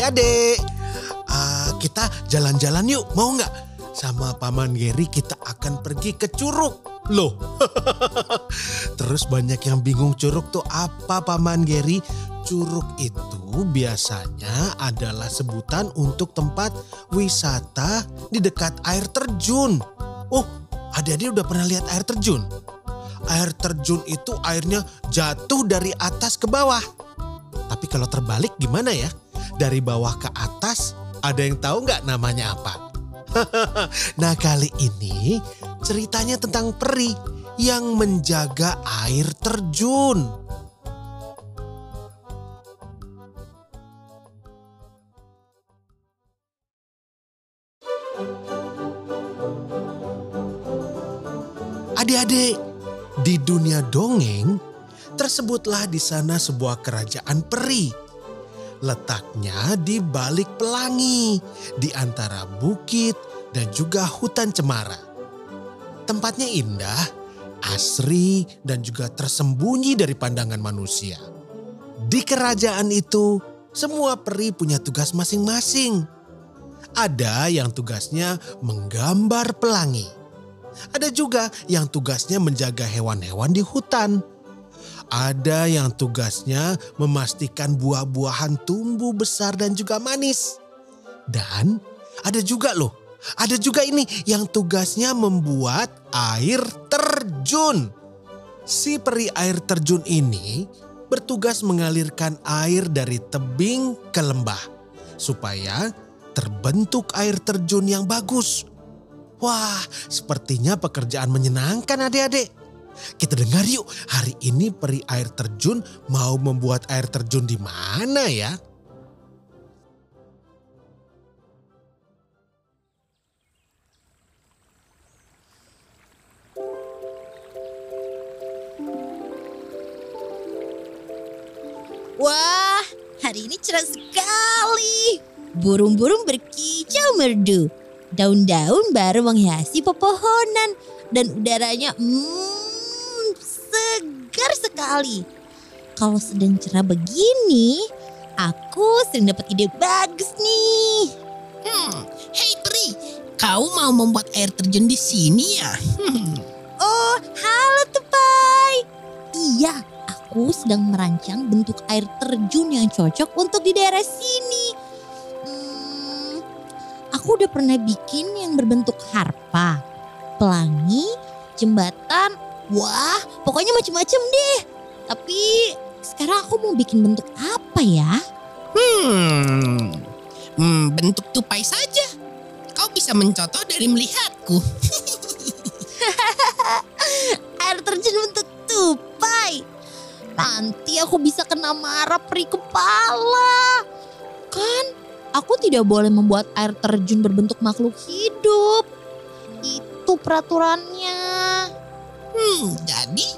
Adik-adik. Ah, kita jalan-jalan yuk, mau nggak? Sama Paman Geri kita akan pergi ke Curug. Loh, terus banyak yang bingung Curug tuh apa Paman Geri? Curug itu biasanya adalah sebutan untuk tempat wisata di dekat air terjun. Oh, adik-adik udah pernah lihat air terjun? Air terjun itu airnya jatuh dari atas ke bawah. Tapi kalau terbalik gimana ya? Dari bawah ke atas, ada yang tahu nggak namanya apa? nah kali ini ceritanya tentang peri yang menjaga air terjun. Adik-adik, di dunia dongeng tersebutlah di sana sebuah kerajaan peri. Letaknya di balik pelangi, di antara bukit dan juga hutan cemara. Tempatnya indah, asri, dan juga tersembunyi dari pandangan manusia. Di kerajaan itu, semua peri punya tugas masing-masing. Ada yang tugasnya menggambar pelangi. Ada juga yang tugasnya menjaga hewan-hewan di hutan. Ada yang tugasnya memastikan buah-buahan tumbuh besar dan juga manis. Dan ada juga loh, ada juga ini yang tugasnya membuat air terjun. Si peri air terjun ini bertugas mengalirkan air dari tebing ke lembah supaya terbentuk air terjun yang bagus. Wah, sepertinya pekerjaan menyenangkan adik-adik. Kita dengar yuk, hari ini peri air terjun mau membuat air terjun di mana ya? Wah, hari ini cerah sekali. Burung-burung berkicau merdu. Daun-daun baru menghiasi pepohonan dan udaranya hmm, segar sekali. Kalau sedang cerah begini, aku sering dapat ide bagus nih. Hmm, hei Peri, kau mau membuat air terjun di sini ya? Hmm, Oh, halo Tupai. Iya, aku sedang merancang bentuk air terjun yang cocok untuk di daerah sini. Hmm, aku udah pernah bikin yang berbentuk harpa, pelangi, jembatan. Wah, pokoknya macam-macam deh. Tapi sekarang aku mau bikin bentuk apa ya? hmm, hmm, bentuk tupai saja. Kau bisa mencontoh dari melihatku. Air terjun bentuk tupai. Nanti aku bisa kena marah peri kepala. Kan aku tidak boleh membuat air terjun berbentuk makhluk hidup. Itu peraturannya. Hmm, jadi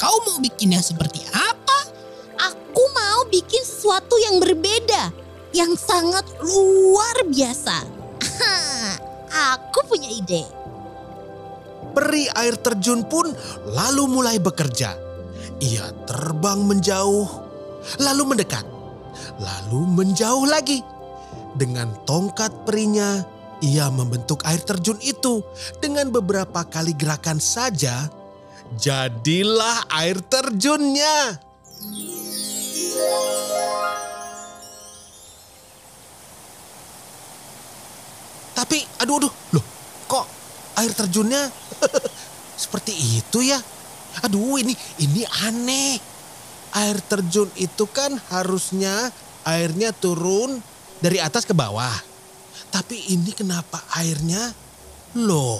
kau mau bikin yang seperti apa? Aku mau bikin sesuatu yang berbeda. Yang sangat luar biasa. aku punya ide. Peri air terjun pun lalu mulai bekerja. Ia terbang menjauh, lalu mendekat, lalu menjauh lagi. Dengan tongkat perinya, ia membentuk air terjun itu dengan beberapa kali gerakan saja. Jadilah air terjunnya. Tapi aduh aduh, loh kok air terjunnya seperti itu ya? Aduh ini ini aneh. Air terjun itu kan harusnya airnya turun dari atas ke bawah. Tapi ini kenapa airnya loh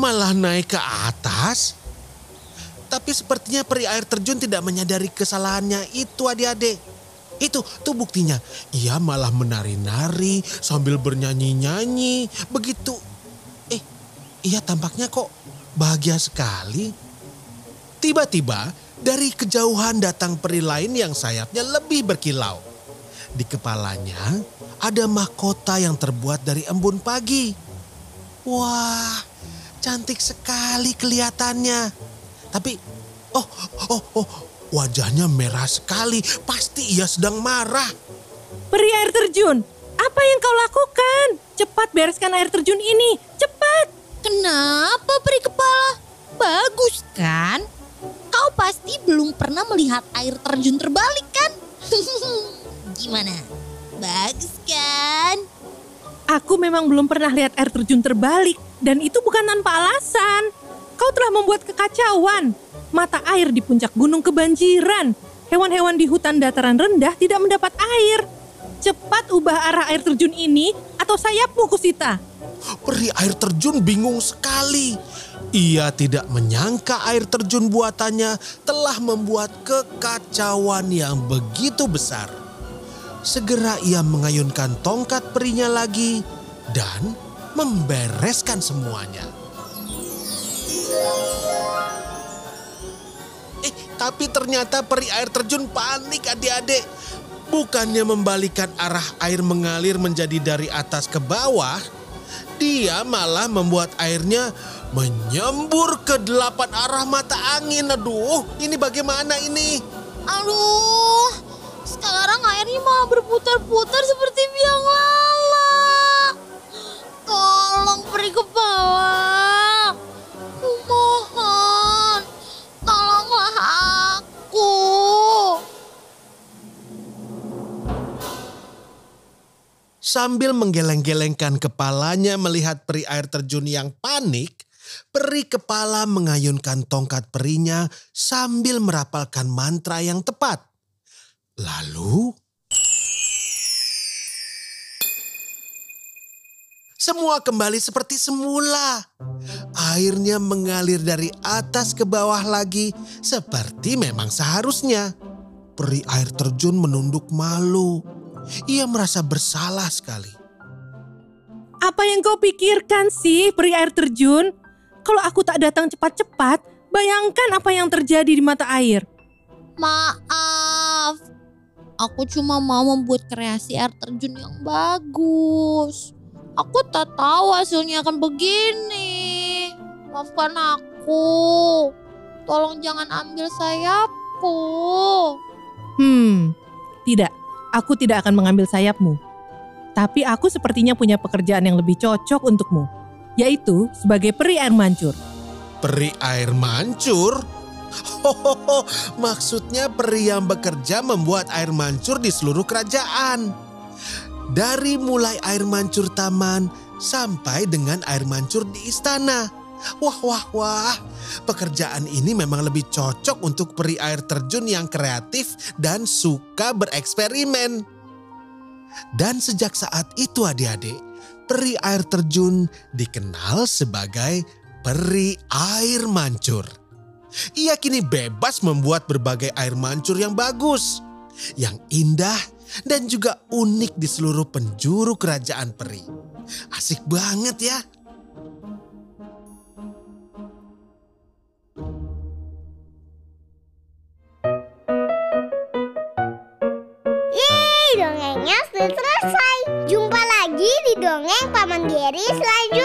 malah naik ke atas? Tapi sepertinya peri air terjun tidak menyadari kesalahannya itu adik-adik. Itu, tuh buktinya. Ia malah menari-nari sambil bernyanyi-nyanyi. Begitu. Eh, ia tampaknya kok bahagia sekali. Tiba-tiba dari kejauhan datang peri lain yang sayapnya lebih berkilau. Di kepalanya ada mahkota yang terbuat dari embun pagi. Wah, cantik sekali kelihatannya. Tapi, oh, oh, oh, wajahnya merah sekali. Pasti ia sedang marah. Peri air terjun, apa yang kau lakukan? Cepat bereskan air terjun ini, cepat. Kenapa peri kepala? Bagus kan? Kau pasti belum pernah melihat air terjun terbalik kan? Gimana? Bagus kan? Aku memang belum pernah lihat air terjun terbalik dan itu bukan tanpa alasan. Kau telah membuat kekacauan. Mata air di puncak gunung kebanjiran. Hewan-hewan di hutan dataran rendah tidak mendapat air. Cepat ubah arah air terjun ini atau sayapmu Kusita. Peri air terjun bingung sekali. Ia tidak menyangka air terjun buatannya telah membuat kekacauan yang begitu besar. Segera ia mengayunkan tongkat perinya lagi dan membereskan semuanya. Eh, tapi ternyata peri air terjun panik adik-adik. Bukannya membalikan arah air mengalir menjadi dari atas ke bawah, dia malah membuat airnya menyembur ke delapan arah mata angin. Aduh, ini bagaimana ini? Aduh, sekarang airnya malah berputar-putar seperti biang lala. Tolong peri kepala. Sambil menggeleng-gelengkan kepalanya melihat peri air terjun yang panik, peri kepala mengayunkan tongkat perinya sambil merapalkan mantra yang tepat. Lalu semua kembali seperti semula. Airnya mengalir dari atas ke bawah lagi seperti memang seharusnya. Peri air terjun menunduk malu. Ia merasa bersalah sekali. Apa yang kau pikirkan sih peri air terjun? Kalau aku tak datang cepat-cepat, bayangkan apa yang terjadi di mata air. Maaf, aku cuma mau membuat kreasi air terjun yang bagus. Aku tak tahu hasilnya akan begini. Maafkan aku. Tolong jangan ambil sayapku. Hmm, tidak. Aku tidak akan mengambil sayapmu. Tapi aku sepertinya punya pekerjaan yang lebih cocok untukmu, yaitu sebagai peri air mancur. Peri air mancur? Hohoho, maksudnya peri yang bekerja membuat air mancur di seluruh kerajaan. Dari mulai air mancur taman sampai dengan air mancur di istana. Wah, wah, wah. Pekerjaan ini memang lebih cocok untuk peri air terjun yang kreatif dan suka bereksperimen. Dan sejak saat itu adik-adik, peri air terjun dikenal sebagai peri air mancur. Ia kini bebas membuat berbagai air mancur yang bagus, yang indah dan juga unik di seluruh penjuru kerajaan peri. Asik banget ya. Geri selanjutnya.